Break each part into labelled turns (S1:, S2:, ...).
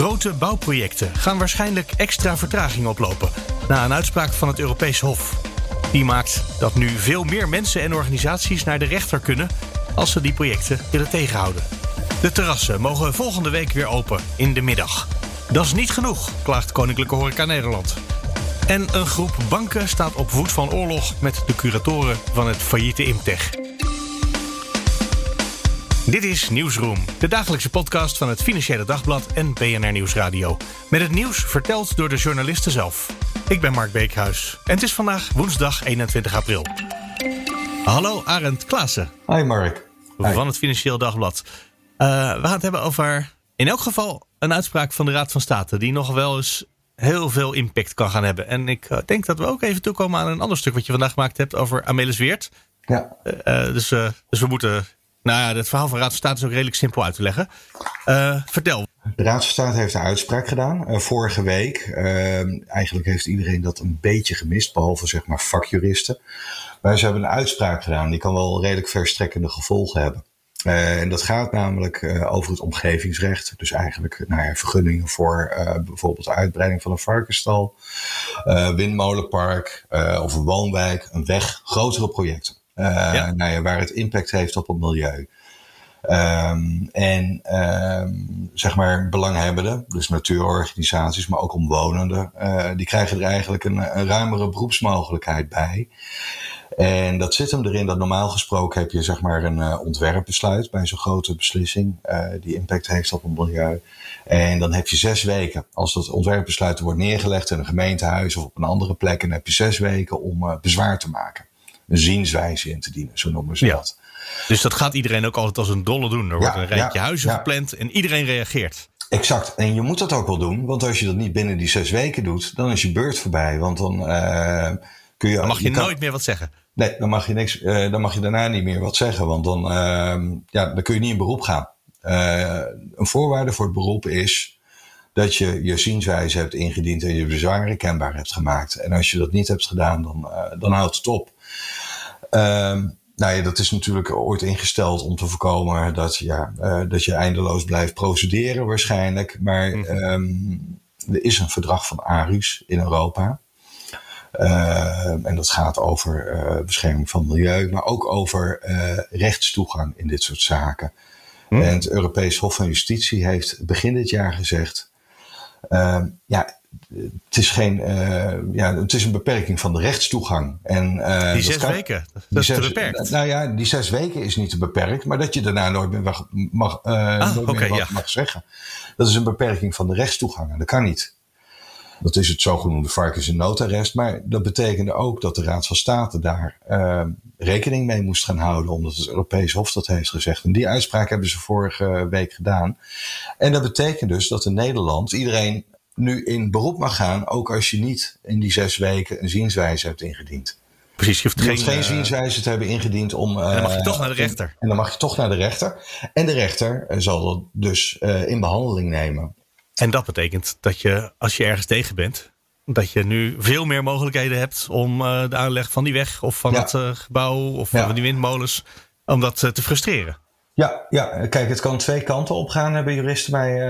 S1: Grote bouwprojecten gaan waarschijnlijk extra vertraging oplopen na een uitspraak van het Europees Hof. Die maakt dat nu veel meer mensen en organisaties naar de rechter kunnen als ze die projecten willen tegenhouden. De terrassen mogen volgende week weer open in de middag. Dat is niet genoeg, klaagt Koninklijke Horeca Nederland. En een groep banken staat op voet van oorlog met de curatoren van het failliete Imtech. Dit is Nieuwsroom, de dagelijkse podcast van het Financiële Dagblad en BNR Nieuwsradio. Met het nieuws verteld door de journalisten zelf. Ik ben Mark Beekhuis en het is vandaag woensdag 21 april. Hallo Arend Klaassen.
S2: Hi Mark.
S1: Van het Financieel Dagblad. Uh, we gaan het hebben over in elk geval een uitspraak van de Raad van State... die nog wel eens heel veel impact kan gaan hebben. En ik uh, denk dat we ook even toekomen aan een ander stuk... wat je vandaag gemaakt hebt over Amelis Weert.
S2: Ja.
S1: Uh, dus, dus we moeten nou ja, het verhaal van Raad van State is ook redelijk simpel uit te leggen. Uh, vertel.
S2: De Raad van State heeft een uitspraak gedaan uh, vorige week. Uh, eigenlijk heeft iedereen dat een beetje gemist, behalve zeg maar vakjuristen. Maar ze hebben een uitspraak gedaan, die kan wel redelijk verstrekkende gevolgen hebben. En dat gaat namelijk over het omgevingsrecht. Dus eigenlijk nou vergunningen voor bijvoorbeeld de uitbreiding van een varkenstal, windmolenpark of een woonwijk, een weg, grotere projecten. Ja. Nou ja, waar het impact heeft op het milieu. Um, en um, zeg maar belanghebbenden, dus natuurorganisaties, maar ook omwonenden, uh, die krijgen er eigenlijk een, een ruimere beroepsmogelijkheid bij. En dat zit hem erin dat normaal gesproken heb je zeg maar een uh, ontwerpbesluit bij zo'n grote beslissing uh, die impact heeft op het milieu. En dan heb je zes weken, als dat ontwerpbesluit wordt neergelegd in een gemeentehuis of op een andere plek, dan heb je zes weken om bezwaar te maken. Een zienswijze in te dienen, zo noemen ze
S1: Ja.
S2: dat.
S1: Dus dat gaat iedereen ook altijd als een dolle doen. Er wordt
S2: Ja,
S1: een rijtje
S2: ja,
S1: huizen gepland en iedereen reageert.
S2: Exact. En je moet dat ook wel doen, want als je dat niet binnen die zes weken doet, dan is je beurt voorbij. Want dan uh, kun je.
S1: Dan mag je,
S2: kan-
S1: nooit meer wat zeggen.
S2: Nee, dan mag je niks. eh, dan mag je daarna niet meer wat zeggen, want dan, uh, ja, dan kun je niet in beroep gaan. Uh, een voorwaarde voor het beroep is dat je je zienswijze hebt ingediend en je bezwaren kenbaar hebt gemaakt. En als je dat niet hebt gedaan, dan, dan houdt het op. Um, nou ja, dat is natuurlijk ooit ingesteld om te voorkomen dat, ja, uh, dat je eindeloos blijft procederen waarschijnlijk. Maar
S1: Mhm.
S2: um, er is een verdrag van ARIS in Europa. Uh, en dat gaat over uh, bescherming van milieu, maar ook over uh, rechtstoegang in dit soort zaken.
S1: Hm.
S2: En het Europees Hof van Justitie heeft begin dit jaar gezegd: ja, het is, geen, uh, ja, het is een beperking van de rechtstoegang. En, uh,
S1: Die zes kan, weken, dat is
S2: zes,
S1: te beperkt.
S2: Nou ja, die zes weken is niet te beperkt, maar dat je daarna nooit meer, mag, mag, uh,
S1: ah,
S2: nooit
S1: okay,
S2: meer wat
S1: ja.
S2: mag zeggen. Dat is een beperking van de rechtstoegang en dat kan niet. Dat is het zogenoemde varkens- en noodarrest. Maar dat betekende ook dat de Raad van State daar rekening mee moest gaan houden. Omdat het Europees Hof dat heeft gezegd. En die uitspraak hebben ze vorige week gedaan. En dat betekent dus dat in Nederland iedereen nu in beroep mag gaan. Ook als je niet in die zes weken een zienswijze hebt ingediend.
S1: Precies, je hoeft
S2: Je
S1: geen,
S2: hoeft geen zienswijze te hebben ingediend om.
S1: En dan mag je toch naar de rechter.
S2: En dan mag je toch naar de rechter. En de rechter zal dat dus in behandeling nemen.
S1: En dat betekent dat je, als je ergens tegen bent, dat je nu veel meer mogelijkheden hebt om uh, de aanleg van die weg of van
S2: Ja.
S1: het uh, gebouw of
S2: Ja.
S1: van die windmolens, om dat uh, te frustreren.
S2: Ja, ja, kijk, het kan twee kanten op gaan, hebben juristen mij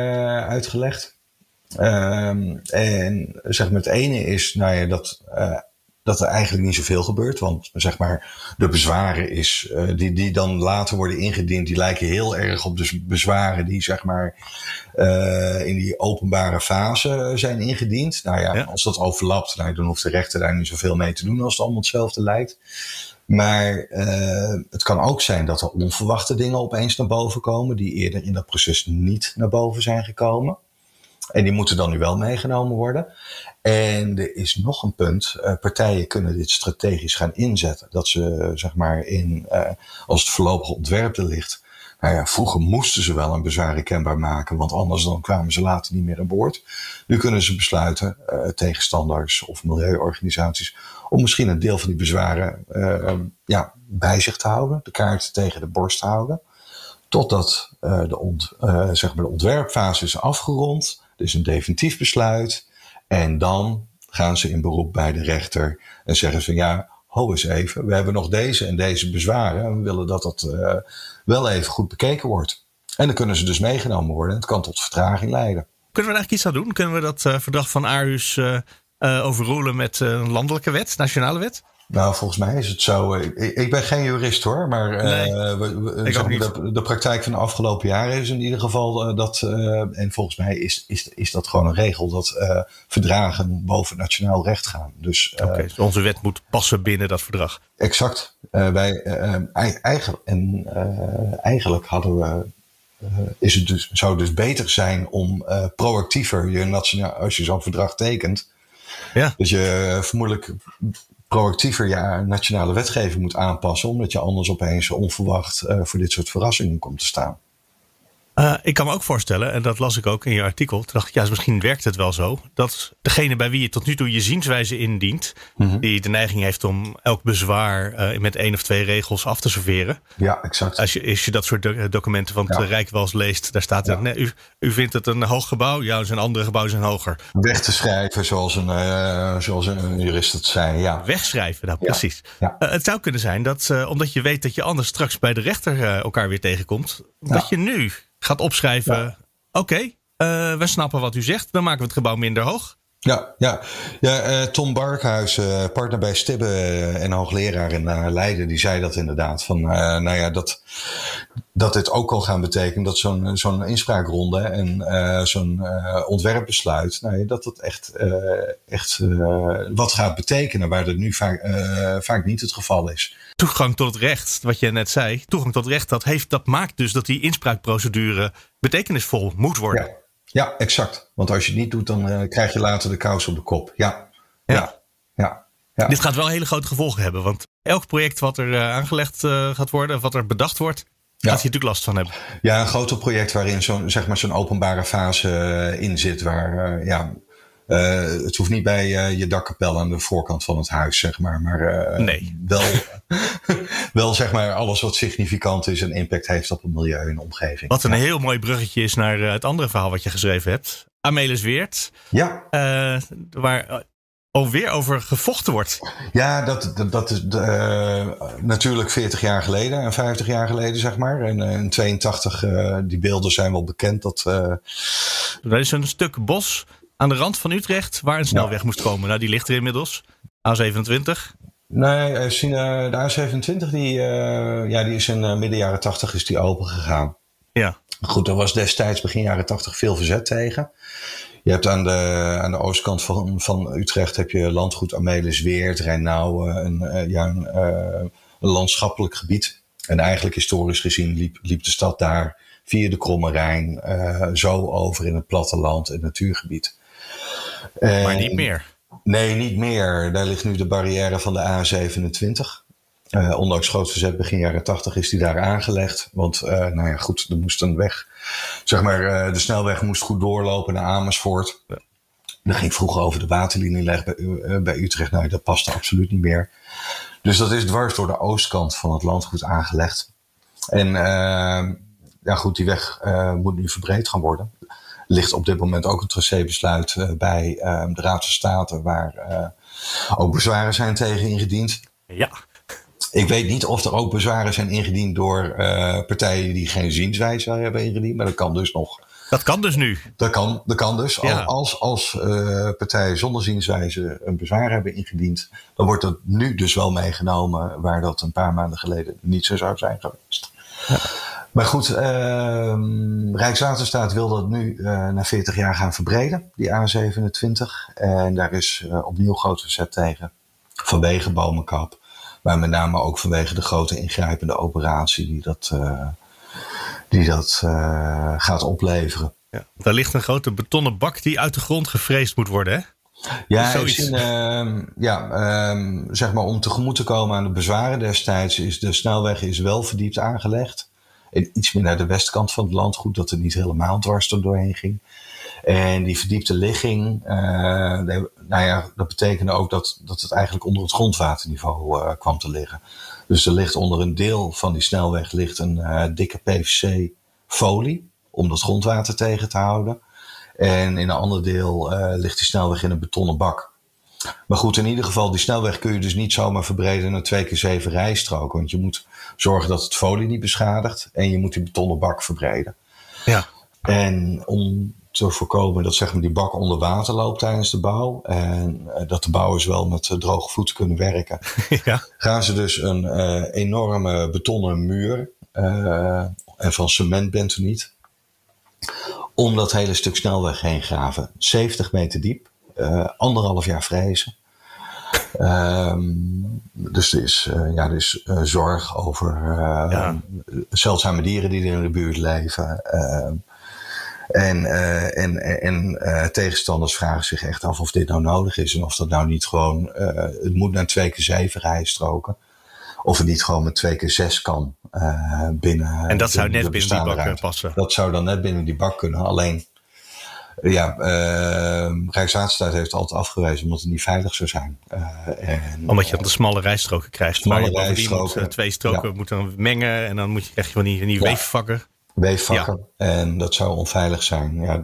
S2: uitgelegd. Um, en zeg maar, het ene is nou ja, dat, uh, dat er eigenlijk niet zoveel gebeurt. Want zeg maar, de bezwaren is, uh, die, die dan later worden ingediend, die lijken heel erg op de bezwaren die zeg maar uh, in die openbare fase zijn ingediend. Nou ja,
S1: Ja.
S2: als dat overlapt, nou, dan hoeft de rechter daar niet zoveel mee te doen als het allemaal hetzelfde lijkt. Maar uh, het kan ook zijn dat er onverwachte dingen opeens naar boven komen, die eerder in dat proces niet naar boven zijn gekomen. En die moeten dan nu wel meegenomen worden. En er is nog een punt. Uh, partijen kunnen dit strategisch gaan inzetten. Dat ze, zeg maar, in, uh, als het voorlopige ontwerp er ligt, Nou ja, vroeger moesten ze wel een bezwaar kenbaar maken, want anders dan kwamen ze later niet meer aan boord. Nu kunnen ze besluiten, uh, tegenstanders of milieuorganisaties, om misschien een deel van die bezwaren ja, bij zich te houden, de kaart tegen de borst te houden, totdat uh, de, ont, zeg maar de ontwerpfase is afgerond. Dus een definitief besluit. En dan gaan ze in beroep bij de rechter en zeggen ze ja, ho eens even, we hebben nog deze en deze bezwaren en we willen dat dat uh, wel even goed bekeken wordt. En dan kunnen ze dus meegenomen worden en het kan tot vertraging leiden.
S1: Kunnen we er eigenlijk iets aan doen? Kunnen we dat uh, verdrag van Aarhus uh, overroelen met een landelijke wet, nationale wet?
S2: Nou, volgens mij is het zo. Ik, ik ben geen jurist hoor, maar
S1: nee,
S2: uh, we, we,
S1: ik ook niet.
S2: De, de, praktijk van de afgelopen jaren is in ieder geval uh, dat. Uh, en volgens mij is, is, is dat gewoon een regel dat verdragen boven nationaal recht gaan. Dus,
S1: okay, dus onze wet moet passen binnen dat verdrag.
S2: Exact. wij, eigenlijk, en eigenlijk hadden we. is het dus, zou het dus beter zijn om proactiever je nationaal, als je zo'n verdrag tekent.
S1: Ja.
S2: Dat je vermoedelijk proactiever je nationale wetgeving moet aanpassen, omdat je anders opeens onverwacht uh, voor dit soort verrassingen komt te staan.
S1: Uh, ik kan me ook voorstellen, en dat las ik ook in je artikel. Toen dacht ik, ja, misschien werkt het wel zo. Dat degene bij wie je tot nu toe je zienswijze indient. -hmm. die de neiging heeft om elk bezwaar uh, met één of twee regels af te serveren.
S2: Ja, exact.
S1: Als je, als je dat soort documenten van het ja. Rijk wel eens leest, daar staat ja. er. Nee, u, u vindt het een hoog gebouw, ja, zijn andere gebouwen zijn hoger.
S2: Weg te schrijven, zoals een, uh, zoals een jurist het zei. Ja.
S1: Wegschrijven, nou precies. Het zou kunnen zijn dat, omdat je weet dat je anders straks bij de rechter elkaar weer tegenkomt, dat je nu gaat opschrijven. Ja. Oké, okay, uh, we snappen wat u zegt. Dan maken we het gebouw minder hoog.
S2: Ja, ja. ja uh, Tom Barkhuis, uh, partner bij Stibbe en hoogleraar in Leiden, die zei dat inderdaad. Van, nou ja, dat, dat dit ook kan gaan betekenen dat zo'n zo'n inspraakronde en zo'n ontwerpbesluit, nou ja, dat dat echt, echt wat gaat betekenen, waar dat nu vaak, vaak niet het geval is
S1: toegang tot het recht, wat je net zei, toegang tot het recht, dat, heeft, dat maakt dus dat die inspraakprocedure betekenisvol moet worden.
S2: Ja, ja exact. Want als je het niet doet, dan uh, krijg je later de kous op de kop. Ja. Ja. ja. ja. ja.
S1: Dit gaat wel hele grote gevolgen hebben, want elk project wat er uh, aangelegd uh, gaat worden, wat er bedacht wordt, ja. gaat je natuurlijk last van hebben.
S2: Ja, een groter project waarin zo'n zeg maar zo'n openbare fase in zit, waar ja, het hoeft niet bij uh, je dakkapel aan de voorkant van het huis, zeg maar. Maar uh,
S1: nee.
S2: wel, wel zeg maar alles wat significant is en impact heeft op het milieu en de omgeving.
S1: Wat een ja. heel mooi bruggetje is naar het andere verhaal wat je geschreven hebt. Amelis Weert.
S2: Ja.
S1: waar alweer over gevochten wordt.
S2: Ja, dat, dat, dat is natuurlijk 40 jaar geleden en 50 jaar geleden, zeg maar. En in 82, die beelden zijn wel bekend. Dat,
S1: dat is een stuk bos aan de rand van Utrecht waar een snelweg ja. moest komen. Nou, die ligt er inmiddels. A27.
S2: Nee, de A27 die, uh, ja, die is in uh, midden jaren 80 is die open gegaan.
S1: Ja.
S2: Goed, er was destijds begin jaren 80 veel verzet tegen. Je hebt aan de, aan de oostkant van, van Utrecht heb je landgoed Amelis Weert, Rijnauwen, een, ja, een, een landschappelijk gebied. En eigenlijk historisch gezien liep, liep de stad daar via de Kromme Rijn zo over in het platteland, het natuurgebied.
S1: En, maar niet meer.
S2: Nee, niet meer. Daar ligt nu de barrière van de A27. Uh, ondanks groot verzet begin jaren 80 is die daar aangelegd. Want, uh, nou ja, goed, er moest een weg. Zeg maar, uh, de snelweg moest goed doorlopen naar Amersfoort. Ja. Dat ging vroeger over de waterlinie bij, bij Utrecht. Nou, dat paste absoluut niet meer. Dus dat is dwars door de oostkant van het landgoed aangelegd. En, ja, goed, die weg moet nu verbreed gaan worden ligt op dit moment ook een tracébesluit uh, bij uh, de Raad van State, waar uh, ook bezwaren zijn tegen ingediend.
S1: Ja.
S2: Ik weet niet of er ook bezwaren zijn ingediend door partijen die geen zienswijze hebben ingediend, maar dat kan dus nog.
S1: Dat kan dus nu.
S2: Dat kan, dat kan dus. Ja. Als, als partijen zonder zienswijze een bezwaar hebben ingediend, dan wordt dat nu dus wel meegenomen, waar dat een paar maanden geleden niet zo zou zijn geweest. Ja. Maar goed, uh, Rijkswaterstaat wil dat nu uh, na 40 jaar gaan verbreden, die A27. En daar is uh, opnieuw groot verzet tegen, vanwege bomenkap. Maar met name ook vanwege de grote ingrijpende operatie die dat, uh, die dat gaat opleveren.
S1: Ja, daar ligt een grote betonnen bak die uit de grond gevreesd moet worden, hè?
S2: Ja, in, uh, ja uh, zeg maar om tegemoet te komen aan de bezwaren destijds is de snelweg is wel verdiept aangelegd. En iets meer naar de westkant van het landgoed, dat er niet helemaal dwars er doorheen ging. En die verdiepte ligging, uh, nou ja, dat betekende ook dat, dat het eigenlijk onder het grondwaterniveau uh, kwam te liggen. Dus er ligt onder een deel van die snelweg ligt een uh, dikke PVC-folie om dat grondwater tegen te houden. En in een ander deel ligt die snelweg in een betonnen bak. Maar goed, in ieder geval, die snelweg kun je dus niet zomaar verbreden naar twee keer zeven rijstroken. Want je moet zorgen dat het folie niet beschadigt en je moet die betonnen bak verbreden.
S1: Ja.
S2: En om te voorkomen dat zeg maar, die bak onder water loopt tijdens de bouw. En uh, dat de bouwers wel met uh, droge voeten kunnen werken.
S1: ja.
S2: Gaan ze dus een uh, enorme betonnen muur. en van cement bent u niet. Om dat hele stuk snelweg heen graven. 70 meter diep. anderhalf jaar vrezen. Um, dus er is, ja, er is zorg over ja. zeldzame dieren die er in de buurt leven. Ehm, en, en, en tegenstanders vragen zich echt af of dit nou nodig is. En of dat nou niet gewoon, het moet naar twee keer zeven rijstroken. Of het niet gewoon met twee keer zes kan binnen.
S1: En dat zou net binnen die bak passen.
S2: Dat zou dan net binnen die bak kunnen. Alleen, ja, Rijkswaterstaat heeft het altijd afgewezen omdat het niet veilig zou zijn.
S1: en, omdat je dan de smalle rijstroken krijgt.
S2: Smalle
S1: je
S2: rijstroken.
S1: Moet, twee stroken ja. moeten dan mengen en dan moet je, krijg je van die, die ja. weefvakken.
S2: Ja. En dat zou onveilig zijn. Ja,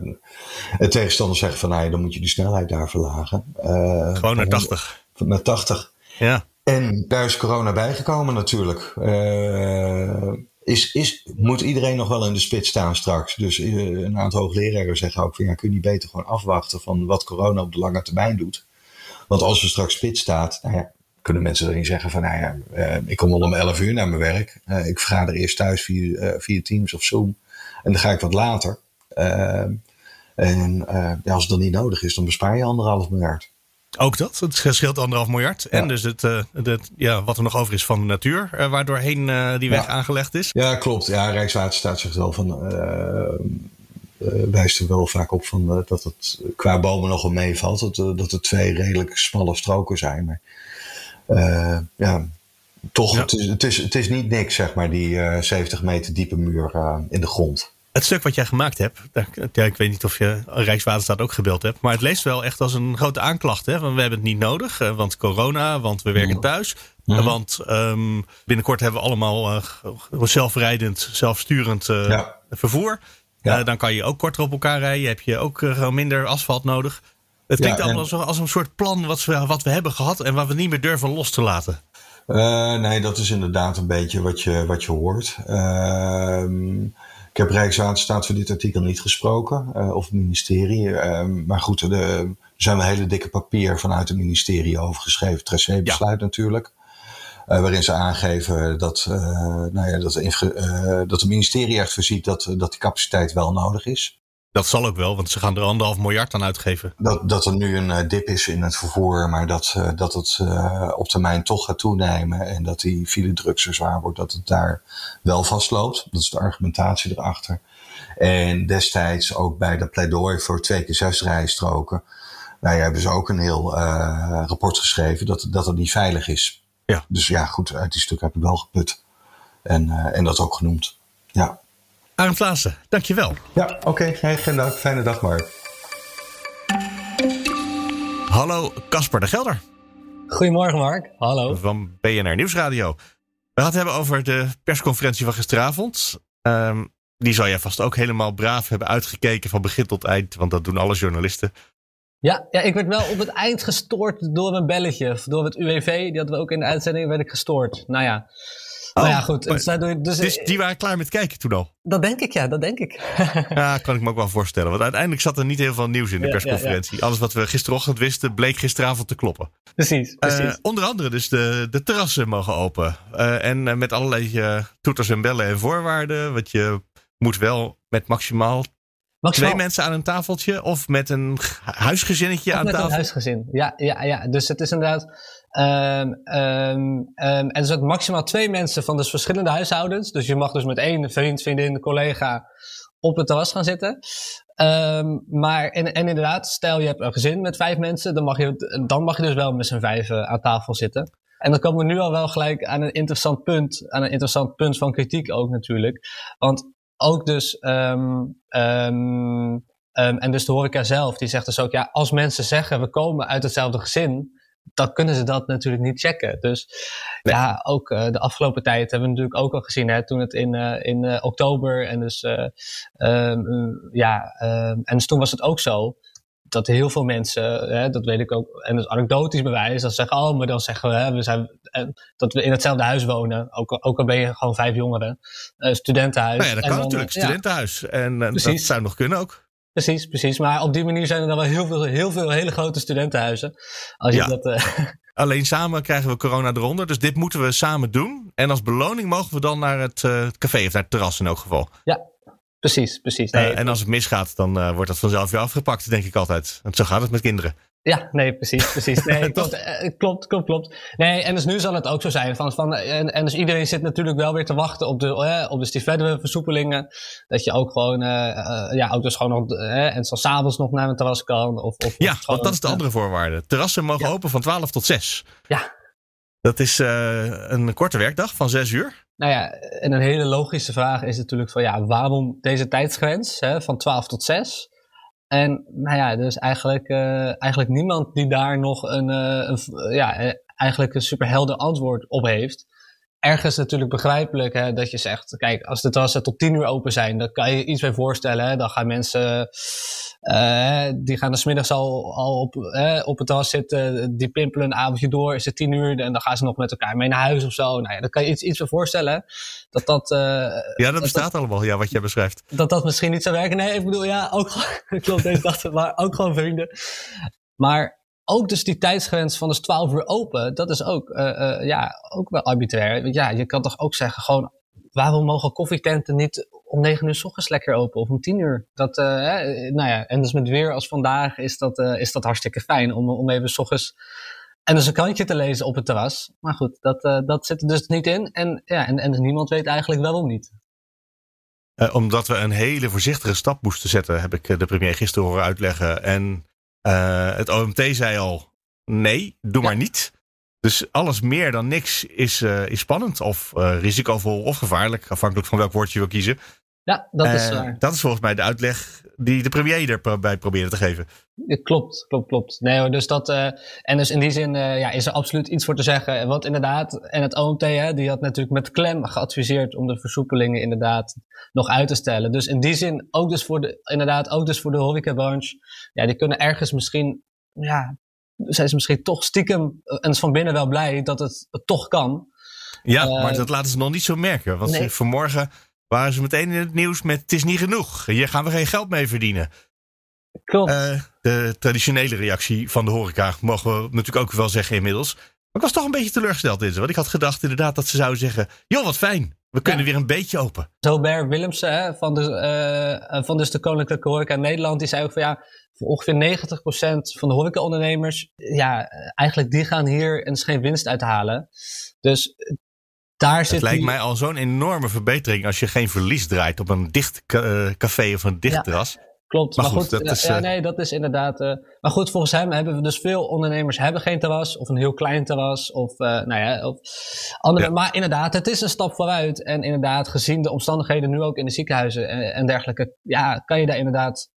S2: de tegenstanders zeggen van, nou ja, dan moet je de snelheid daar verlagen.
S1: Uh, Gewoon naar 80.
S2: Naar 80.
S1: Ja.
S2: En daar is corona bijgekomen natuurlijk. Uh, is, is, moet iedereen nog wel in de spits staan straks? Dus uh, een aantal hoogleraren zeggen ook van, ja, kun je niet beter gewoon afwachten van wat corona op de lange termijn doet? Want als er straks spits staat, nou ja, kunnen mensen erin zeggen van, nou ja, uh, ik kom wel om 11 uur naar mijn werk. Uh, ik vergader eerst thuis via, via Teams of Zoom. En dan ga ik wat later. en ja, als het dan niet nodig is, dan bespaar je anderhalf miljard.
S1: Ook dat, het scheelt anderhalf miljard. En dus het, het, ja, wat er nog over is van de natuur, waardoorheen die weg
S2: ja.
S1: aangelegd is.
S2: Ja, klopt. Ja, Rijkswaterstaat zegt wel van wijst er wel vaak op van, uh, dat het qua bomen nog wel meevalt. Dat, uh, dat er twee redelijk smalle stroken zijn. Maar uh, ja, toch, ja. Het, is, het, is, het is niet niks, zeg maar, die 70 meter diepe muur in de grond.
S1: Het stuk wat jij gemaakt hebt, ja, ik weet niet of je Rijkswaterstaat ook gebeeld hebt, maar het leest wel echt als een grote aanklacht. Hè? Van we hebben het niet nodig, want corona, want we werken thuis. Mm. Want um, binnenkort hebben we allemaal uh, zelfrijdend, zelfsturend uh, ja. vervoer. Ja. Uh, dan kan je ook korter op elkaar rijden. Heb je ook gewoon minder asfalt nodig. Het klinkt allemaal als, als, een soort plan wat we, wat we hebben gehad en wat we niet meer durven los te laten.
S2: Nee, dat is inderdaad een beetje wat je, wat je hoort. Uh, ik heb Rijkswaterstaat voor dit artikel niet gesproken, uh, of het ministerie. maar goed, er, er zijn wel hele dikke papier vanuit het ministerie over geschreven. Het besluit ja. natuurlijk. Uh, waarin ze aangeven dat, uh, nou ja, dat, dat het ministerie echt voorziet dat, dat die capaciteit wel nodig is.
S1: Dat zal ook wel, want ze gaan er anderhalf miljard aan uitgeven.
S2: Dat, dat er nu een dip is in het vervoer, maar dat, dat het op termijn toch gaat toenemen. En dat die file druk zo zwaar wordt dat het daar wel vastloopt. Dat is de argumentatie erachter. En destijds ook bij de pleidooi voor twee keer zes rijstroken. Nou ja, hebben ze ook een heel rapport geschreven dat, dat het niet veilig is.
S1: Ja.
S2: Dus ja, goed, uit die stuk heb ik wel geput. En, uh, en dat ook genoemd. Ja.
S1: Arend Vlaassen, dankjewel.
S2: Ja, oké. Okay. Hey, geen dank. Fijne dag, Mark.
S1: Hallo, Casper de Gelder.
S3: Goedemorgen, Mark. Hallo.
S1: Van BNR Nieuwsradio. We gaan het hebben over de persconferentie van gisteravond. Um, die zal jij vast ook helemaal braaf hebben uitgekeken van begin tot eind. Want dat doen alle journalisten.
S3: Ja, ja, ik werd wel op het eind gestoord door een belletje. Door het UWV, die hadden we ook in de uitzending, werd ik gestoord. Nou ja, oh, nou ja goed.
S1: Dus, dus, die waren klaar met kijken toen al?
S3: Dat denk ik, ja, dat denk ik.
S1: ja, kan ik me ook wel voorstellen. Want uiteindelijk zat er niet heel veel nieuws in de ja, persconferentie. Ja. Alles wat we gisterochtend wisten, bleek gisteravond te kloppen.
S3: Precies, precies.
S1: Uh, onder andere dus de, de terrassen mogen open. Uh, en uh, met allerlei toeters en bellen en voorwaarden. Want je moet wel met maximaal Maximaal... Twee mensen aan een tafeltje of met een huisgezinnetje
S3: of
S1: aan
S3: met
S1: tafel?
S3: Met een huisgezin, ja, ja, ja. Dus het is inderdaad. Um, um, um, en er zijn maximaal twee mensen van dus verschillende huishoudens. Dus je mag dus met één vriend, vriendin, collega op het terras gaan zitten. maar en, en inderdaad, stel je hebt een gezin met vijf mensen, dan mag je, dan mag je dus wel met z'n vijf aan tafel zitten. En dan komen we nu al wel gelijk aan een interessant punt, aan een interessant punt van kritiek ook natuurlijk. Want ook dus, um, um, en dus de horeca zelf, die zegt dus ook, ja, als mensen zeggen we komen uit hetzelfde gezin, dan kunnen ze dat natuurlijk niet checken. Dus ja, ook uh, de afgelopen tijd hebben we natuurlijk ook al gezien, hè, toen het in, uh, in uh, oktober en dus, um, ja, en dus toen was het ook zo dat heel veel mensen, hè, dat weet ik ook, en dus anekdotisch bewijs, dat zeggen, oh, maar dan zeggen we, hè, we zijn, dat we in hetzelfde huis wonen, ook, ook al ben je gewoon vijf jongeren, studentenhuis.
S1: Nou ja, dat kan dan, natuurlijk, studentenhuis. Ja, en dat zou nog kunnen ook.
S3: Precies, precies. Maar op die manier zijn er dan wel heel veel, heel veel hele grote studentenhuizen. Als je
S1: ja.
S3: dat, uh...
S1: Alleen samen krijgen we corona eronder. Dus dit moeten we samen doen. En als beloning mogen we dan naar het uh, café of naar het terras in elk geval.
S3: Ja, precies, precies.
S1: Nee, uh, en als het misgaat, dan wordt dat vanzelf weer afgepakt, denk ik altijd. Want zo gaat het met kinderen.
S3: Ja, nee, precies, precies. Nee, klopt, klopt, klopt, klopt. Nee, en dus nu zal het ook zo zijn. Van, van, en, en dus iedereen zit natuurlijk wel weer te wachten op, de, eh, op dus die verdere versoepelingen. Dat je ook gewoon, uh, uh, ja, ook dus gewoon nog, uh, en zo s'avonds nog naar een terras kan. Of, of,
S1: ja, want dat is de andere voorwaarde. Terrassen mogen ja. open van 12 tot 6.
S3: Ja.
S1: Dat is een korte werkdag van 6 uur.
S3: Nou ja, en een hele logische vraag is natuurlijk van, ja, waarom deze tijdsgrens hè, van 12 tot 6? En nou ja, dus eigenlijk, uh, eigenlijk niemand die daar nog een, uh, een, ja, eigenlijk een superhelder antwoord op heeft. Ergens natuurlijk begrijpelijk hè, dat je zegt, kijk, als de terrassen tot tien uur open zijn, dan kan je iets bij voorstellen. Hè, dan gaan mensen, uh, die gaan er smiddags al, al op, op het terras zitten, die pimpelen een avondje door, is het tien uur, en dan gaan ze nog met elkaar mee naar huis of zo. Nou ja, dan kan je iets, iets bij voorstellen. Dat dat,
S1: ja, dat bestaat dat, allemaal, ja, wat jij beschrijft.
S3: Dat dat misschien niet zou werken. Nee, ik bedoel, ja, ook gewoon, klopt deze dag, maar ook gewoon vrienden. Maar ook dus die tijdsgrens van dus 12 uur open, dat is ook, uh, uh, ja, ook wel arbitrair. Ja, je kan toch ook zeggen, gewoon, waarom mogen koffietenten niet om 9 uur s ochtends lekker open of om 10 uur? Dat, uh, nou ja, en dus met weer als vandaag is dat, is dat hartstikke fijn om, om even s ochtends en dus een krantje te lezen op het terras. Maar goed, dat, dat zit er dus niet in. En, ja, en, en niemand weet eigenlijk waarom niet.
S1: Omdat we een hele voorzichtige stap moesten zetten, heb ik de premier gisteren horen uitleggen. En het OMT zei al: nee, doe ja. maar niet. Dus alles meer dan niks is, uh, is spannend of uh, risicovol of gevaarlijk, afhankelijk van welk woord je wil kiezen.
S3: Ja, dat is waar.
S1: Dat is volgens mij de uitleg die de premier erbij probeerde te geven.
S3: Klopt, klopt, klopt. Nee dus dat, uh, en dus in die zin uh, ja, is er absoluut iets voor te zeggen. Want inderdaad, en het OMT, hè, die had natuurlijk met klem geadviseerd om de versoepelingen inderdaad nog uit te stellen. Dus in die zin, ook dus voor de, inderdaad, ook dus voor de horecabranche, ja, die kunnen ergens misschien, ja, zijn ze misschien toch stiekem, en is van binnen wel blij dat het, het toch kan.
S1: Ja, uh, maar dat laten ze nog niet zo merken. Want nee. vanmorgen waren ze meteen in het nieuws met het is niet genoeg. Hier gaan we geen geld mee verdienen.
S3: Klopt.
S1: Uh, de traditionele reactie van de horeca mogen we natuurlijk ook wel zeggen inmiddels. Maar ik was toch een beetje teleurgesteld in ze. Want ik had gedacht inderdaad dat ze zouden zeggen... joh, wat fijn. We kunnen ja. weer een beetje open.
S3: Zo Ber Willemsen hè, van, de, uh, van dus de Koninklijke Horeca in Nederland... die zei ook van ja, voor ongeveer 90% van de horecaondernemers... ja, eigenlijk die gaan hier eens geen winst uithalen. Dus daar
S1: het
S3: zit
S1: lijkt
S3: die...
S1: mij al zo'n enorme verbetering als je geen verlies draait op een dicht uh, café of een dicht
S3: ja,
S1: terras.
S3: Klopt, maar, maar goed, goed dat is, ja, nee, dat is inderdaad. Uh, maar goed, volgens hem hebben we dus veel ondernemers hebben geen terras of een heel klein terras of, uh, nou ja, of andere. Ja. Maar inderdaad, het is een stap vooruit en inderdaad, gezien de omstandigheden nu ook in de ziekenhuizen en, en dergelijke, ja, kan je daar inderdaad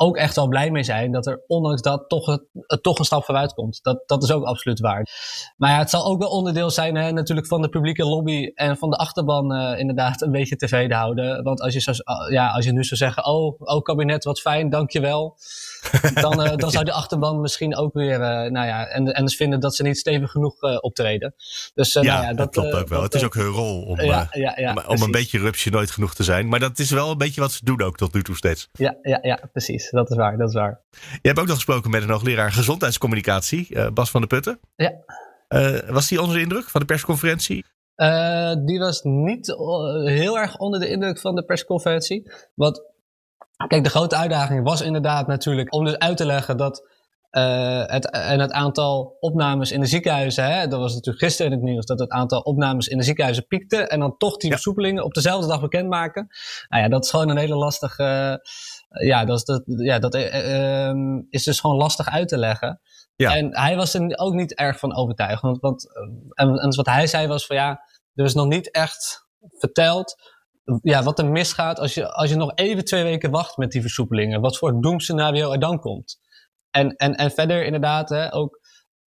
S3: ook echt wel blij mee zijn dat er ondanks dat toch, het, toch een stap vooruit komt. Dat, dat is ook absoluut waar. Maar ja, het zal ook wel onderdeel zijn hè, natuurlijk van de publieke lobby en van de achterban uh, inderdaad een beetje tevreden houden. Want als je, zo, ja, als je nu zou zeggen, oh, oh kabinet, wat fijn, dankjewel. Dan, uh, dan zou de achterban misschien ook weer, uh, nou ja, en, en dus vinden dat ze niet stevig genoeg optreden. Dus,
S1: ja,
S3: nou ja,
S1: dat,
S3: dat
S1: klopt ook wel. het is ook hun rol om,
S3: ja, ja, ja,
S1: om, om een beetje rupsje nooit genoeg te zijn. Maar dat is wel een beetje wat ze doen ook tot nu toe steeds.
S3: Ja, ja, ja precies. Dat is waar, dat is waar.
S1: Je hebt ook nog gesproken met een hoogleraar gezondheidscommunicatie, Bas van der Putten.
S3: Ja.
S1: Was die onze indruk van de persconferentie?
S3: Uh, die was niet heel erg onder de indruk van de persconferentie. Want, kijk, de grote uitdaging was inderdaad natuurlijk om dus uit te leggen dat uh, het, en het aantal opnames in de ziekenhuizen, hè, dat was natuurlijk gisteren in het nieuws, dat het aantal opnames in de ziekenhuizen piekte en dan toch die versoepelingen ja. op dezelfde dag bekendmaken. Nou ja, dat is gewoon een hele lastige, ja, dat, dat, ja, dat ehm, is dus gewoon lastig uit te leggen. Ja. En hij was er ook niet erg van overtuigd. Want, want en, en wat hij zei was van ja, er is nog niet echt verteld ja, wat er misgaat als je, als je nog even twee weken wacht met die versoepelingen. Wat voor doemscenario er dan komt. En, en, en verder inderdaad hè, ook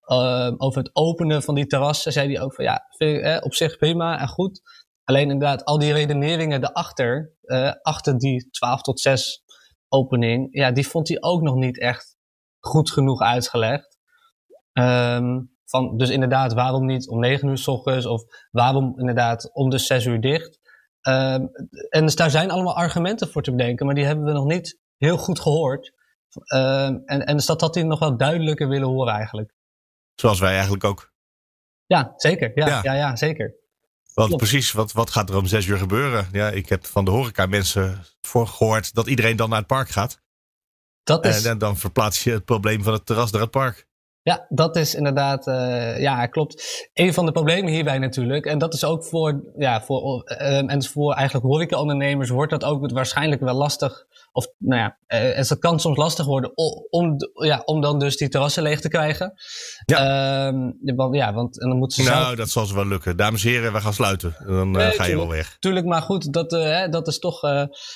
S3: uh, over het openen van die terrassen zei hij ook van ja, vind ik, eh, op zich prima en goed. Alleen inderdaad, al die redeneringen erachter, uh, achter die 12 tot 6 opening, ja, die vond hij ook nog niet echt goed genoeg uitgelegd. Um, van, dus inderdaad, waarom niet om 9 uur s ochtends of waarom inderdaad om de 6 uur dicht? Um, en dus daar zijn allemaal argumenten voor te bedenken, maar die hebben we nog niet heel goed gehoord. Um, en, en dus dat had hij nog wel duidelijker willen horen eigenlijk.
S1: Zoals wij eigenlijk ook.
S3: Ja, zeker. Ja, ja. ja, ja zeker.
S1: Want precies, wat, wat gaat er om zes uur gebeuren? Ja, ik heb van de horeca mensen voor gehoord dat iedereen dan naar het park gaat. Dat is... En dan verplaats je het probleem van het terras naar het park.
S3: Ja, dat is inderdaad, uh, ja, klopt. Een van de problemen hierbij natuurlijk. En dat is ook voor, ja, voor, uh, en voor eigenlijk horecaondernemers wordt dat ook waarschijnlijk wel lastig of nou ja, het kan soms lastig worden om, ja, om dan dus die terrassen leeg te krijgen. Ja, um, want, ja want en dan moeten
S1: ze. Nou, dat zal ze wel lukken. Dames en heren, we gaan sluiten. Dan uh, ga je wel weg.
S3: Tuurlijk, maar goed, dat, uh, dat is toch.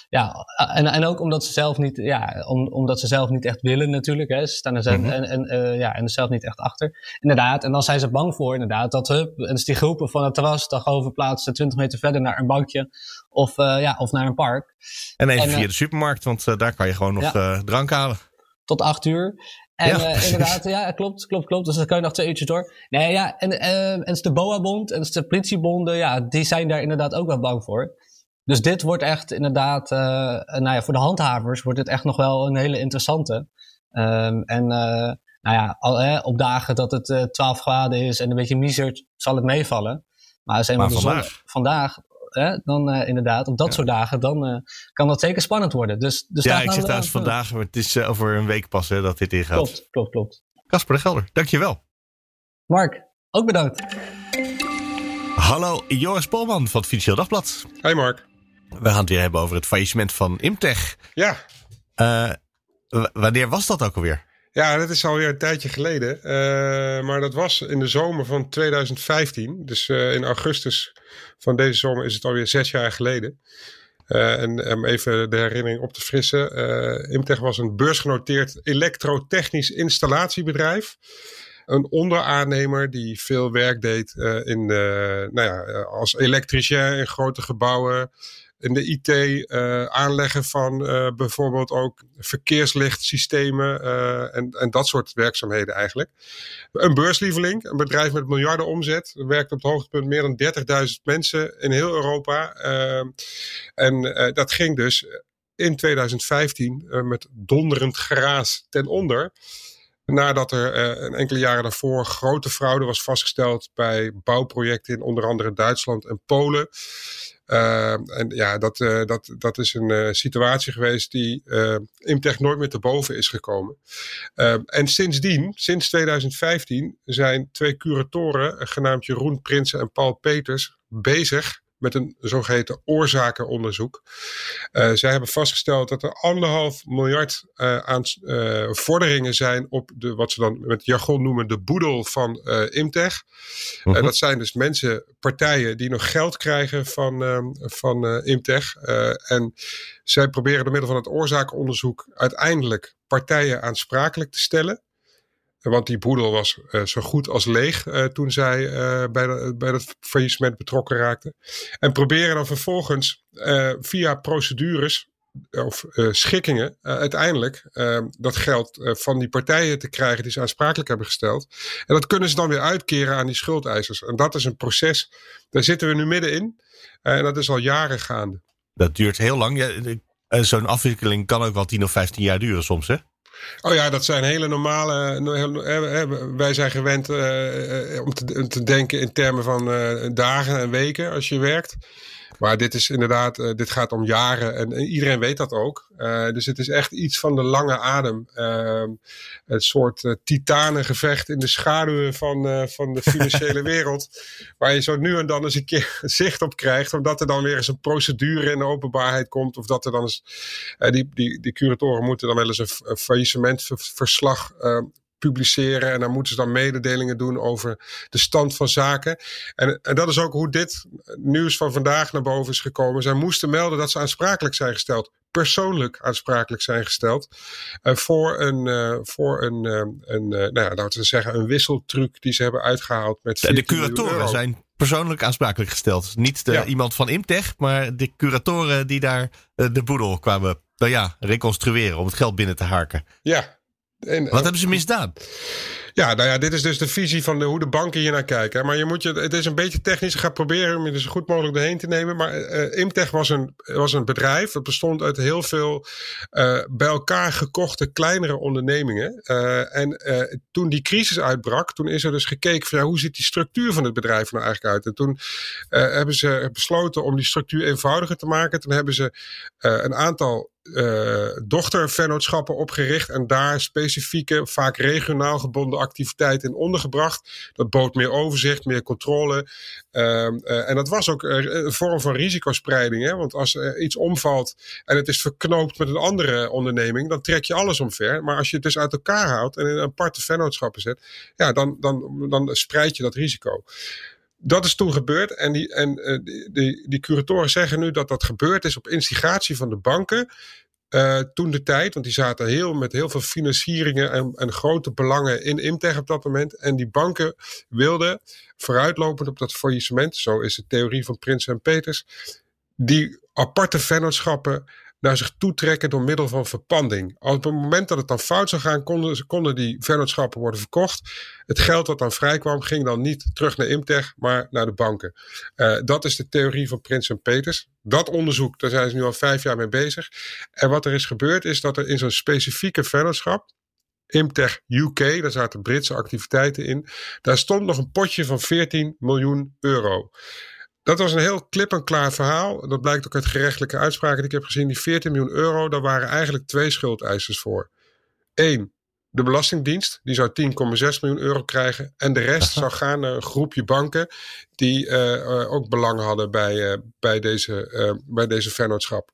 S3: ja, en, en ook omdat ze zelf niet, ja, om, omdat ze zelf niet echt willen, natuurlijk. Hè. Ze staan er zelf, mm -hmm. en, en, ja, en er zelf niet echt achter. Inderdaad, en dan zijn ze bang voor, inderdaad, dat hup, en dus die groepen van het terras dan gewoon verplaatsen 20 meter verder naar een bankje of, ja, of naar een park.
S1: En even en, via de supermarkt want uh, daar kan je gewoon nog uh, drank halen.
S3: Tot acht uur. En ja, uh, inderdaad, ja, klopt, klopt, klopt. Dus dan kan je nog twee uurtjes door. Nee, ja, en, en de BOA-bond en de politiebonden, ja, die zijn daar inderdaad ook wel bang voor. Dus dit wordt echt inderdaad, nou ja, voor de handhavers wordt dit echt nog wel een hele interessante. Um, en nou ja, al, op dagen dat het 12 graden is en een beetje miezert, zal het meevallen. Maar, maar vandaag? vandaag hè, dan uh, inderdaad, op dat soort dagen, dan uh, kan dat zeker spannend worden. Dus, dus
S1: ja, ik zeg trouwens vandaag, maar het is uh, over een week pas hè, dat dit ingaat.
S3: Klopt, klopt, klopt.
S1: Casper de Gelder, dankjewel.
S3: Mark, ook bedankt.
S1: Hallo, Joris Polman van het Financieel Dagblad.
S4: Hey Mark.
S1: We gaan het weer hebben over het faillissement van Imtech.
S4: Ja.
S1: wanneer was dat ook alweer?
S4: Ja, dat is alweer een tijdje geleden. Uh, maar dat was in de zomer van 2015. Dus uh, in augustus van deze zomer is het alweer zes jaar geleden. Uh, en om even de herinnering op te frissen. Imtech was een beursgenoteerd elektrotechnisch installatiebedrijf. Een onderaannemer die veel werk deed in nou ja, als elektricien in grote gebouwen in de IT uh, aanleggen van uh, bijvoorbeeld ook verkeerslichtsystemen uh, en, en dat soort werkzaamheden eigenlijk. Een beurslieveling, een bedrijf met miljarden omzet, werkt op het hoogtepunt meer dan 30.000 mensen in heel Europa. en dat ging dus in 2015 met donderend geraas ten onder. Nadat er uh, enkele jaren daarvoor grote fraude was vastgesteld bij bouwprojecten in onder andere Duitsland en Polen. Uh, en ja, dat, uh, dat, dat is een uh, situatie geweest die Imtech nooit meer te boven is gekomen. En sindsdien, sinds 2015, zijn twee curatoren, genaamd Jeroen Prinsen en Paul Peters, bezig met een zogeheten oorzakenonderzoek. Uh, zij hebben vastgesteld dat er anderhalf miljard uh, aan uh, vorderingen zijn op de, wat ze dan met jargon noemen de boedel van Imtech. -huh. Mhm. dat zijn dus mensen, partijen die nog geld krijgen van, ehm, van Imtech. en zij proberen door middel van het oorzakenonderzoek uiteindelijk partijen aansprakelijk te stellen. Want die boedel was uh, zo goed als leeg uh, toen zij uh, bij, bij het faillissement betrokken raakten. En proberen dan vervolgens via procedures of schikkingen uiteindelijk dat geld van die partijen te krijgen die ze aansprakelijk hebben gesteld. En dat kunnen ze dan weer uitkeren aan die schuldeisers. En dat is een proces, daar zitten we nu middenin. en dat is al jaren gaande.
S1: Dat duurt heel lang. Ja, Zo'n afwikkeling kan ook wel 10 of 15 jaar duren soms, hè?
S4: Oh ja, dat zijn hele normale. Wij zijn gewend uh, om, te, te, denken in termen van dagen en weken als je werkt. Maar dit is inderdaad, uh, dit gaat om jaren en, iedereen weet dat ook. Uh, dus het is echt iets van de lange adem. Uh, een soort uh, titanengevecht in de schaduwen van, van de financiële wereld. Waar je zo nu en dan eens een keer zicht op krijgt. Omdat er dan weer eens een procedure in de openbaarheid komt. Of dat er dan eens, die, die, die curatoren moeten dan wel eens een, een faillissementverslag publiceren. En dan moeten ze dan mededelingen doen over de stand van zaken. En, en dat is ook hoe dit nieuws van vandaag naar boven is gekomen. Zij moesten melden dat ze aansprakelijk zijn gesteld. Persoonlijk aansprakelijk zijn gesteld. Uh, voor een, uh, voor een, uh, een nou ja, laten we zeggen, een wisseltruc die ze hebben uitgehaald met.
S1: De curatoren zijn persoonlijk aansprakelijk gesteld. Niet de, ja. iemand van Imtech, maar de curatoren die daar de boedel kwamen nou ja, reconstrueren om het geld binnen te harken.
S4: Ja,
S1: en, Wat hebben ze misdaan?
S4: Ja, nou ja, dit is dus de visie van de, hoe de banken hier naar kijken. Maar je moet je, het is een beetje technisch. Ik ga proberen om je zo goed mogelijk doorheen te nemen. Maar uh, Imtech was een, was een bedrijf. Dat bestond uit heel veel uh, bij elkaar gekochte kleinere ondernemingen. Uh, en toen die crisis uitbrak, toen is er dus gekeken van ja, hoe ziet die structuur van het bedrijf nou eigenlijk uit. En toen hebben ze besloten om die structuur eenvoudiger te maken. Toen hebben ze een aantal uh, dochtervennootschappen opgericht en daar specifieke, vaak regionaal gebonden activiteiten in ondergebracht. Dat bood meer overzicht, meer controle. Uh, uh, en dat was ook een vorm van risicospreiding. Hè? Want als iets omvalt en het is verknoopt met een andere onderneming, dan trek je alles omver. Maar als je het dus uit elkaar houdt en in aparte vennootschappen zet, ja, dan, dan, dan spreid je dat risico dat is toen gebeurd. En, die, en uh, die, die curatoren zeggen nu dat dat gebeurd is op instigatie van de banken. Uh, toen de tijd, want die zaten heel, met heel veel financieringen en, en grote belangen in Imtech op dat moment. En die banken wilden, vooruitlopend op dat faillissement, zo is de theorie van Prins en Peters, die aparte vennootschappen naar zich toe trekken door middel van verpanding. Op het moment dat het dan fout zou gaan, konden, konden die vennootschappen worden verkocht. Het geld dat dan vrijkwam, ging dan niet terug naar Imtech, maar naar de banken. Uh, dat is de theorie van Prins en Peters. Dat onderzoek, daar zijn ze nu al vijf jaar mee bezig. En wat er is gebeurd, is dat er in zo'n specifieke vennootschap, Imtech UK, daar zaten Britse activiteiten in, daar stond nog een potje van 14 miljoen euro. Dat was een heel klip en klaar verhaal. Dat blijkt ook uit gerechtelijke uitspraken die ik heb gezien. Die 14 miljoen euro, daar waren eigenlijk twee schuldeisers voor. Eén, de Belastingdienst, die zou 10,6 miljoen euro krijgen. En de rest zou gaan naar een groepje banken die uh, ook belang hadden bij, uh, bij, deze, uh, bij deze vennootschap.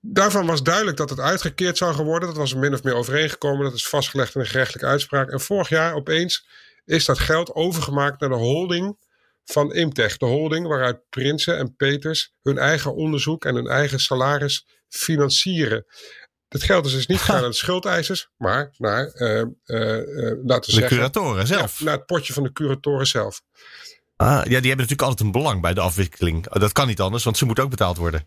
S4: Daarvan was duidelijk dat het uitgekeerd zou worden. Dat was er min of meer overeengekomen. Dat is vastgelegd in een gerechtelijke uitspraak. En vorig jaar opeens is dat geld overgemaakt naar de holding van Imtech, de holding waaruit Prinsen en Peters hun eigen onderzoek en hun eigen salaris financieren. Dat geld is dus niet gegaan aan de schuldeisers, maar naar, uh, uh, laten we de
S1: zeggen, curatoren zelf.
S4: Ja, naar het potje van de curatoren zelf.
S1: Ah, ja, die hebben natuurlijk altijd een belang bij de afwikkeling. Dat kan niet anders, want ze moeten ook betaald worden.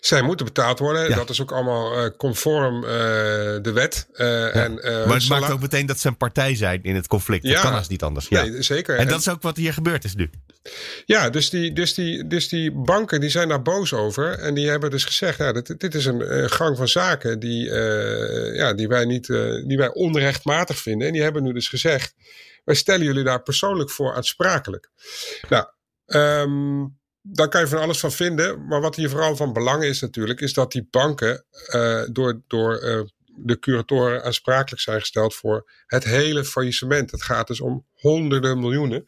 S4: Zij moeten betaald worden. Ja. Dat is ook allemaal uh, conform uh, de wet. Uh, ja. en,
S1: maar het maakt ook meteen dat ze een partij zijn in het conflict. Ja. Dat kan als niet anders. Ja.
S4: Nee, zeker.
S1: En, en dat is ook wat hier gebeurd is nu.
S4: Ja, dus die, dus, die, dus die banken die zijn daar boos over. En die hebben dus gezegd, ja, dit, dit is een, gang van zaken die, uh, ja, die, wij niet, uh, die wij onrechtmatig vinden. En die hebben nu dus gezegd, wij stellen jullie daar persoonlijk voor aansprakelijk. Nou, um, daar kan je van alles van vinden. Maar wat hier vooral van belang is natuurlijk, is dat die banken uh, door, door de curatoren aansprakelijk zijn gesteld voor het hele faillissement. Het gaat dus om honderden miljoenen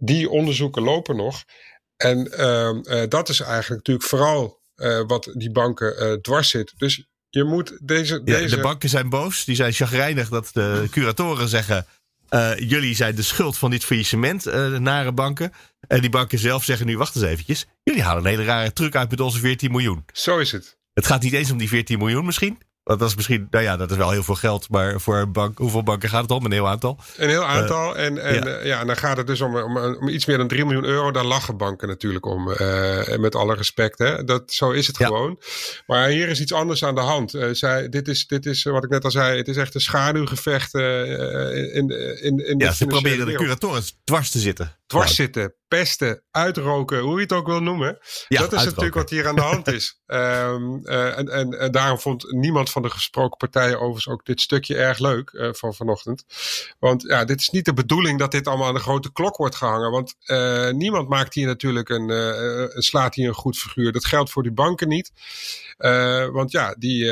S4: die onderzoeken lopen nog. En uh, dat is eigenlijk natuurlijk vooral uh, wat die banken uh, dwars zit. Dus je moet deze, ja, deze.
S1: De banken zijn boos, die zijn chagrijnig dat de curatoren zeggen. jullie zijn de schuld van dit faillissement, nare banken. En die banken zelf zeggen nu: wacht eens eventjes. Jullie halen een hele rare truc uit met onze 14 miljoen.
S4: Zo is het.
S1: Het gaat niet eens om die 14 miljoen misschien. Dat is misschien, nou ja, dat is wel heel veel geld. Maar voor een bank, hoeveel banken gaat het om? Een heel aantal.
S4: Een heel aantal. Uh, en en ja. Ja. dan gaat het dus om, om, om, iets meer dan 3 miljoen euro. Daar lachen banken natuurlijk om. Uh, met alle respect. Hè. Dat, zo is het ja. gewoon. Maar hier is iets anders aan de hand. zij, dit, is, dit is wat ik net al zei. Het is echt een schaduwgevecht in, in, in, in
S1: Ja, ze proberen de curatoren dwars te zitten.
S4: Dwars zitten, pesten, uitroken, hoe je het ook wil noemen. Ja, dat is uitroken. natuurlijk wat hier aan de hand is. Ehm, eh, en, en, en, daarom vond niemand van de gesproken partijen overigens ook dit stukje erg leuk uh, van vanochtend. Want ja, dit is niet de bedoeling dat dit allemaal aan de grote klok wordt gehangen. Want uh, niemand maakt hier natuurlijk een, slaat hier een goed figuur. Dat geldt voor die banken niet. want ja, die,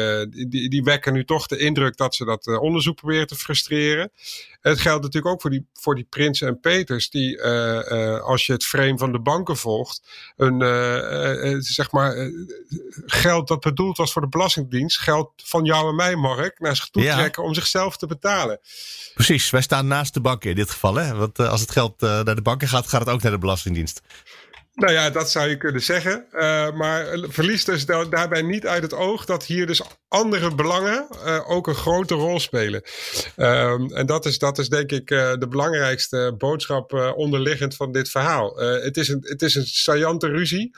S4: die, die wekken nu toch de indruk dat ze dat onderzoek proberen te frustreren. Het geldt natuurlijk ook voor die, voor die Prinsen en Peters, die als je het frame van de banken volgt, een zeg maar geld dat bedoeld was voor de Belastingdienst, geld van jou en mij, Mark, naar zich toe trekken om zichzelf te betalen.
S1: Precies, wij staan naast de banken in dit geval. Hè? Want als het geld naar de banken gaat, gaat het ook naar de Belastingdienst.
S4: Nou ja, dat zou je kunnen zeggen. Uh, maar verlies dus daarbij niet uit het oog dat hier dus andere belangen uh, ook een grote rol spelen. Um, en dat is, dat is denk ik uh, de belangrijkste boodschap onderliggend van dit verhaal. het, is een, het is een saillante ruzie.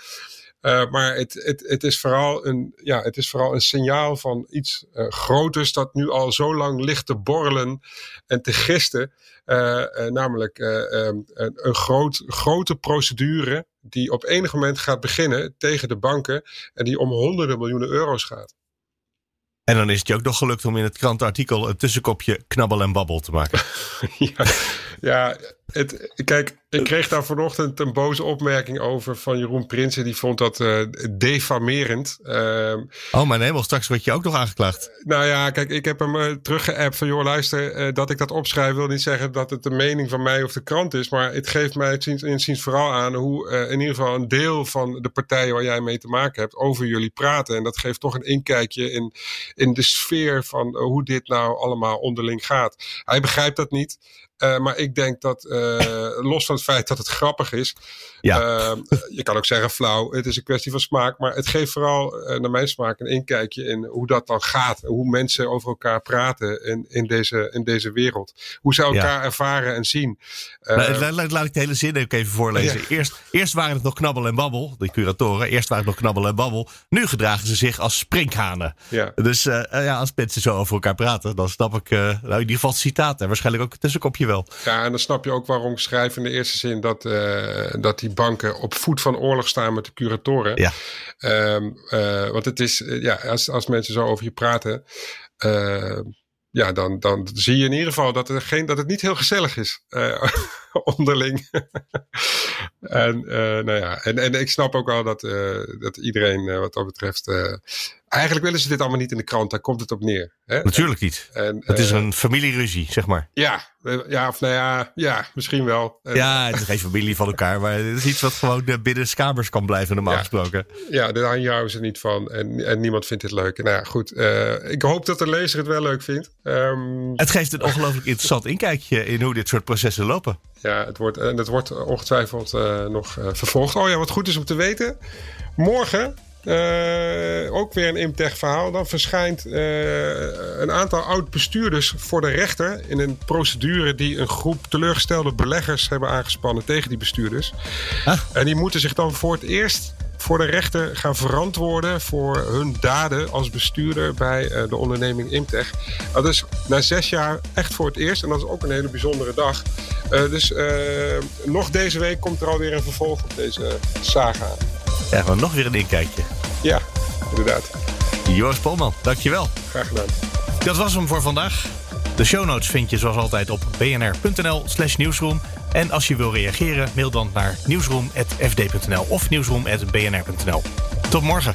S4: Maar het, het, het, is vooral een, ja, het is vooral een signaal van iets groters dat nu al zo lang ligt te borrelen en te gisten. Namelijk um, een, een groot, grote procedure die op enig moment gaat beginnen tegen de banken en die om honderden miljoenen euro's gaat.
S1: En dan is het je ook nog gelukt om in het krantenartikel een tussenkopje knabbel en babbel te maken.
S4: ja, ja het, kijk, ik kreeg daar vanochtend een boze opmerking over van Jeroen Prinsen. Die vond dat uh, defamerend. Uh,
S1: oh, mijn hemel, straks word je ook nog aangeklaagd.
S4: Nou ja, kijk, ik heb hem uh, teruggeappt van... joh, luister, uh, dat ik dat opschrijf wil niet zeggen dat het de mening van mij of de krant is. Maar het geeft mij inziens vooral aan hoe in ieder geval een deel van de partijen... waar jij mee te maken hebt, over jullie praten. En dat geeft toch een inkijkje in, in de sfeer van hoe dit nou allemaal onderling gaat. Hij begrijpt dat niet. Uh, maar ik denk dat, uh, los van het feit dat het grappig is. Ja. Uh, je kan ook zeggen flauw, het is een kwestie van smaak. Maar het geeft vooral, naar mijn smaak, een inkijkje in hoe dat dan gaat. Hoe mensen over elkaar praten in, in, deze, in deze wereld. Hoe ze elkaar ja. ervaren en zien.
S1: laat, laat, laat, ik de hele zin ook even voorlezen. Ja. Eerst, eerst waren het nog knabbel en babbel, de curatoren. Eerst waren het nog knabbel en babbel. Nu gedragen ze zich als sprinkhanen. Ja. Dus ja, als mensen zo over elkaar praten, dan snap ik nou, in ieder geval het citaat. En waarschijnlijk ook een tussenkopje wel.
S4: Ja, en dan snap je ook waarom ik schrijf in de eerste zin dat, uh, dat die banken op voet van oorlog staan met de curatoren. Ja. Um, uh, want het is, uh, ja, als, als mensen zo over je praten, ja, dan, dan zie je in ieder geval dat, er geen, dat het niet heel gezellig is onderling. en, nou ja, en, en ik snap ook wel dat, dat iedereen wat dat betreft Eigenlijk willen ze dit allemaal niet in de krant, daar komt het op neer. Hè?
S1: Natuurlijk niet. En, het is een familieruzie, zeg maar.
S4: Ja, ja, of nou ja, ja, misschien wel.
S1: Ja, het is geen familie van elkaar, maar het is iets wat gewoon binnen de kamers kan blijven, normaal
S4: ja.
S1: gesproken.
S4: Ja, daar houden ze niet van en, en niemand vindt dit leuk. Nou ja, goed. Uh, ik hoop dat de lezer het wel leuk vindt. Um,
S1: het geeft een ongelooflijk interessant inkijkje in hoe dit soort processen lopen.
S4: Ja, het wordt, en het wordt ongetwijfeld uh, nog uh, vervolgd. Oh ja, wat goed is om te weten. Morgen uh, ook weer een Imtech verhaal. Dan verschijnt uh, een aantal oud-bestuurders voor de rechter in een procedure die een groep teleurgestelde beleggers hebben aangespannen tegen die bestuurders. En die moeten zich dan voor het eerst voor de rechter gaan verantwoorden voor hun daden als bestuurder bij uh, de onderneming Imtech. Dat is na zes jaar echt voor het eerst en dat is ook een hele bijzondere dag. dus nog deze week komt er alweer een vervolg op deze saga.
S1: Ja, maar nog weer een inkijkje.
S4: Ja, inderdaad.
S1: Joris Polman, dankjewel.
S4: Graag gedaan.
S1: Dat was hem voor vandaag. De show notes vind je zoals altijd op bnr.nl slash nieuwsroom. En als je wil reageren, mail dan naar nieuwsroom.fd.nl of nieuwsroom.bnr.nl. Tot morgen.